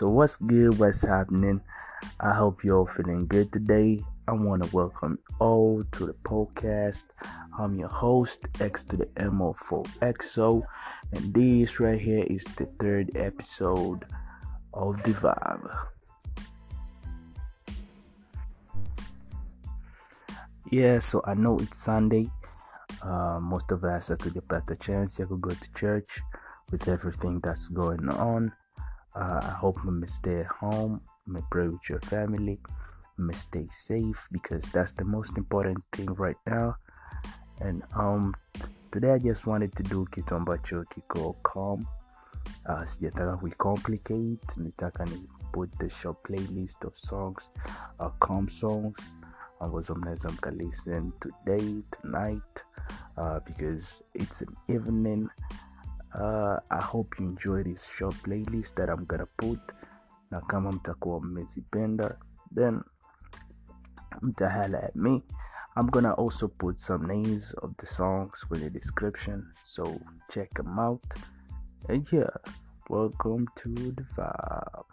So, what's good? What's happening? I hope you're all feeling good today. I want to welcome all to the podcast. I'm your host, X to the MO4XO, and this right here is the third episode of The Vibe. Yeah, so I know it's Sunday. Uh, most of us are to get the chance to go to church with everything that's going on. Uh, I hope you may stay at home, may pray with your family, may stay safe because that's the most important thing right now. And um, today I just wanted to do kitu ambacho kiko calm. Uh, sijataka kuicomplicate, nitaka ni put the show playlist of songs, uh, calm songs ambazo mnaweza mkalisten today tonight uh, because it's an evening uh, i hope you enjoy this short playlist that i'm gonna put. Na kama mtakuwa mmezipenda. Then mtahala at me. I'm gonna also put some names of the songs with the description so check them out. And yeah welcome to the vibe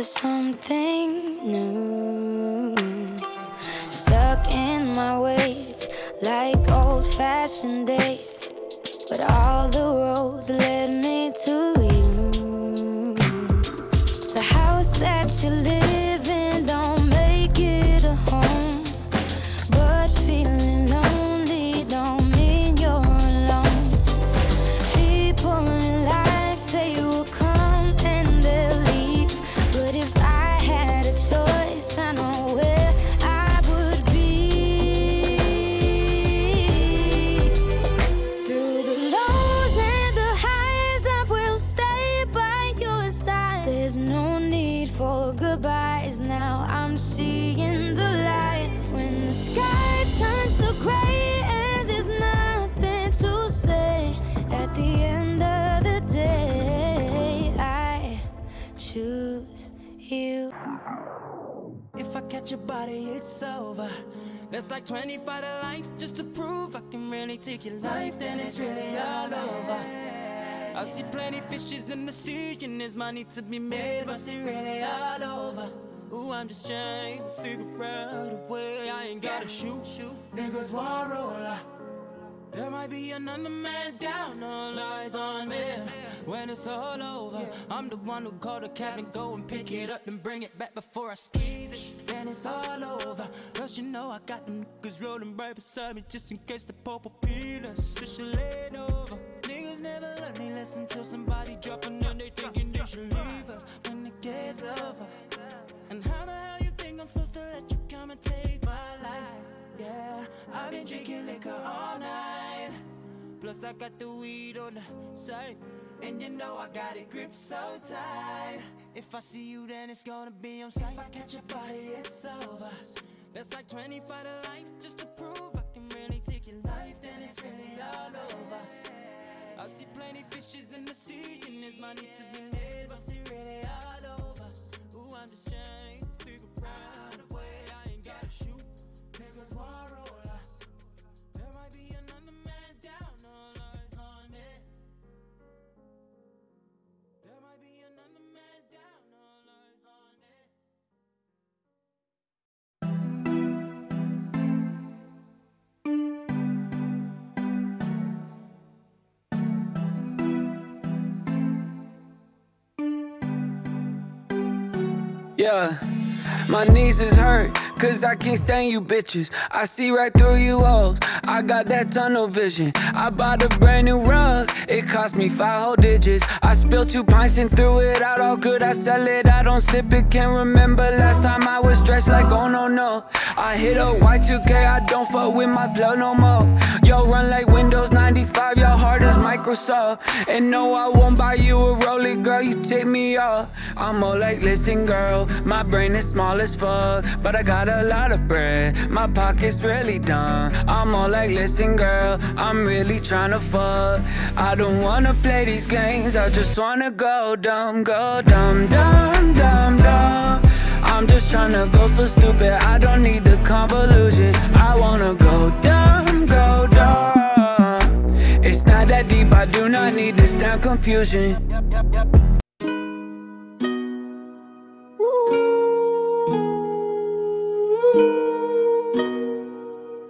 for something new. Stuck in my ways, like old fashioned days, but all the roads led If I catch your body, it's over. That's like 25 to life just to prove I can really take your life, then it's really all over. I see plenty fishes in the sea, and there's money to be made, but it's really all over. Ooh, I'm just trying to figure out a way I ain't gotta shoot, shoot. Niggas want roller. There might be another man down, all eyes on me. When it's all over, I'm the one who call the cab and go and pick it up and bring it back before I squeeze it. Then it's all over. Cause you know I got them niggas rolling right beside me just in case the purple peel us. So she laid over. Niggas never let me listen till somebody dropping and they thinking they should leave us when it gets over. And how the hell you think I'm supposed to let you come and take my life? Yeah, I've been drinking liquor all night. Plus, I got the weed on the side. And you know I got it gripped so tight. If I see you, then it's gonna be on sight. If I catch your body, it's over. That's like 25 to life just to prove I can really take your life. Then it's really all over. I see plenty fishes in the sea, and there's money to be made, but it's Yeah, my knees is hurt, cause I can't stand you bitches. I see right through you all. I got that tunnel vision. I bought a brand new rug, it cost me five whole digits. I spilled two pints and threw it out all good, I sell it, I don't sip it. Can't remember last time I was dressed like oh no no. I hit a Y2K, I don't fuck with my blood no more. Yo, run like Windows 95, your heart is Microsoft. And no, I won't buy you a Rollie, girl, you take me off. I'm more like, listen, girl, my brain is small as fuck, but I got a lot of bread. My pocket's really done. I'm more like, listen, girl, I'm really trying to fuck. I don't wanna play these games, I just wanna go dumb, go dumb, dumb, dumb, dumb. I'm just trying to go so stupid, I don't need the convolution. I wanna go dumb, go dumb. It's not that deep, I do not need this damn confusion.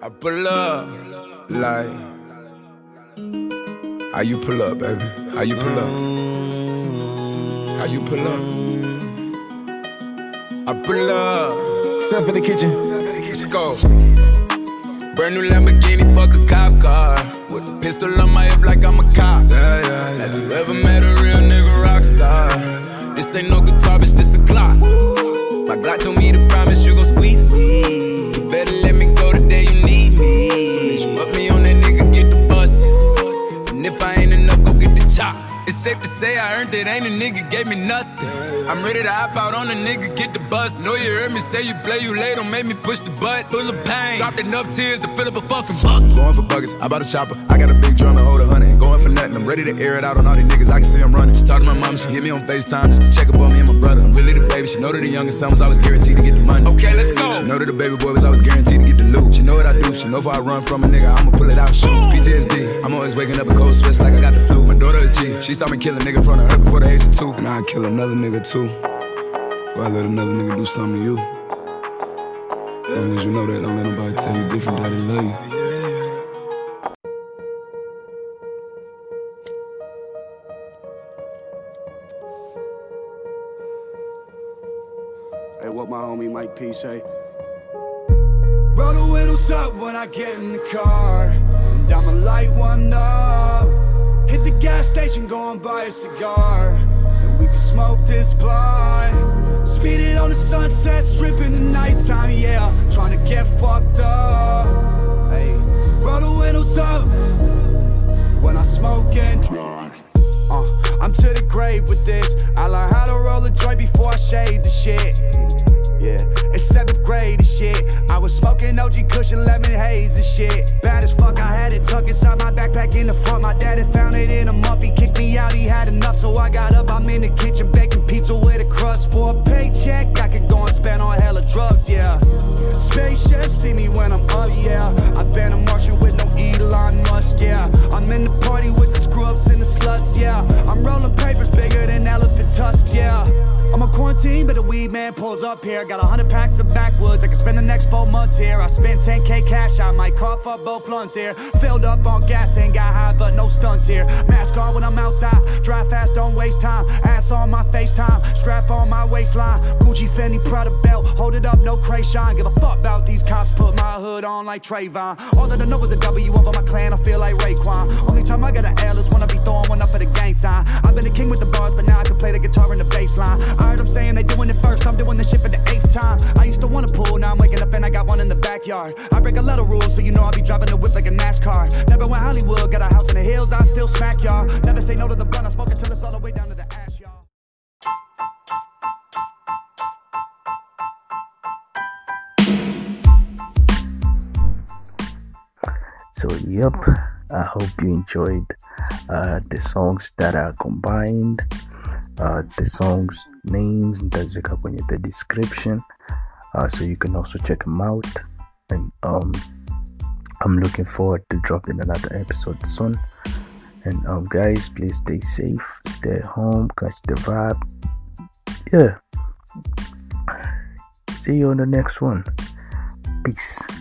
I pull up like how you pull up, baby? How you pull up? How you pull up? I pull up. Step in the kitchen. Let's go. Brand new Lamborghini, fuck a cop car. With a pistol on my hip like I'm a cop. Yeah, yeah, Have you ever met a real nigga rock star? This ain't no guitar, bitch, this a Glock. My Glock told me to promise you gon' squeeze me. Chop. It's safe to say I earned it, ain't a nigga gave me nothing. I'm ready to hop out on a nigga, get the bus. Know you heard me say you play, you late, don't make me push the butt. Full of pain, dropped enough tears to fill up a fucking bucket. Going for buggers, I bought a chopper. I got a big drum to hold a hundred. Nothing, I'm ready to air it out on all these niggas. I can see I'm running. Just talked to my mom, she hit me on FaceTime just to check up on me and my brother. I'm really the baby, she know that the youngest son was always guaranteed to get the money. Okay, let's go. She know that the baby boy was always guaranteed to get the loot. She know what I do, she know if I run from a nigga, I'ma pull it out shoot. PTSD, I'm always waking up in cold sweats like I got the flu. My daughter a G, she saw me kill a nigga in front of her before the age of two. And I'd kill another nigga too. Before I let another nigga do something to you. As long as you know that, don't let nobody tell you different that they love you. P say? Roll the windows up when I get in the car, and I'ma light one up. Hit the gas station, go and buy a cigar, and we can smoke this blunt. Speed it on the sunset strip in the nighttime, yeah. Trying to get fucked up. Hey, roll the windows up when I smoke and drink. Uh, I'm to the grave with this. I learned how to roll a joint before I shade the shit. Yeah, it's seventh grade and shit. I was smoking OG cushion lemon haze and shit. Bad as fuck, I had it tucked inside my backpack in the front. My daddy found it in a month. He kicked me out, he had enough. So I got up, I'm in the kitchen baking pizza with a crust for a paycheck. I could go and spend on hella drugs, yeah. Spaceship, see me when I'm up, yeah. I've been a Martian with no Elon Musk, yeah. I'm in the party with the scrubs and the sluts, yeah. I'm rolling papers bigger than elephant tusks, yeah. I'm quarantine, but a weed man pulls up here. Got a hundred packs of backwoods. I can spend the next four months here. I spent 10k cash. I might cough up both lungs here. Filled up on gas, ain't got high, but no stunts here. Mask on when I'm outside. Drive fast, don't waste time. Ass on my FaceTime. Strap on my waistline. Gucci, Fendi, Prada belt. Hold it up, no Kreayshawn. Give a fuck about these cops. Put my hood on like Trayvon. All that I know is a W on my clan. I feel like Raekwon. Only time I got an L is when I be throwing one up for the gang sign. I've been a king with the bars, but now I can play the guitar and the bass line. I heard them saying they doing it first. I'm doing this shit for the eighth time. I used to wanna pull, now I'm waking up and I got one in the backyard. I break a lot of rules, so you know I be driving the whip like a NASCAR. Never went Hollywood, got a house in the hills, I still smack y'all. Never say no to the blunt, I smoke it till it's all the way down to the ash, y'all. So, yep, I hope you enjoyed uh, the songs that are combined. Uh, the songs names nitazika kwenye the description. Uh, so you can also check them out. And um, i'm looking forward to dropping another episode soon. And um, guys please stay safe stay at home catch the vibe. Yeah. See you on the next one. Peace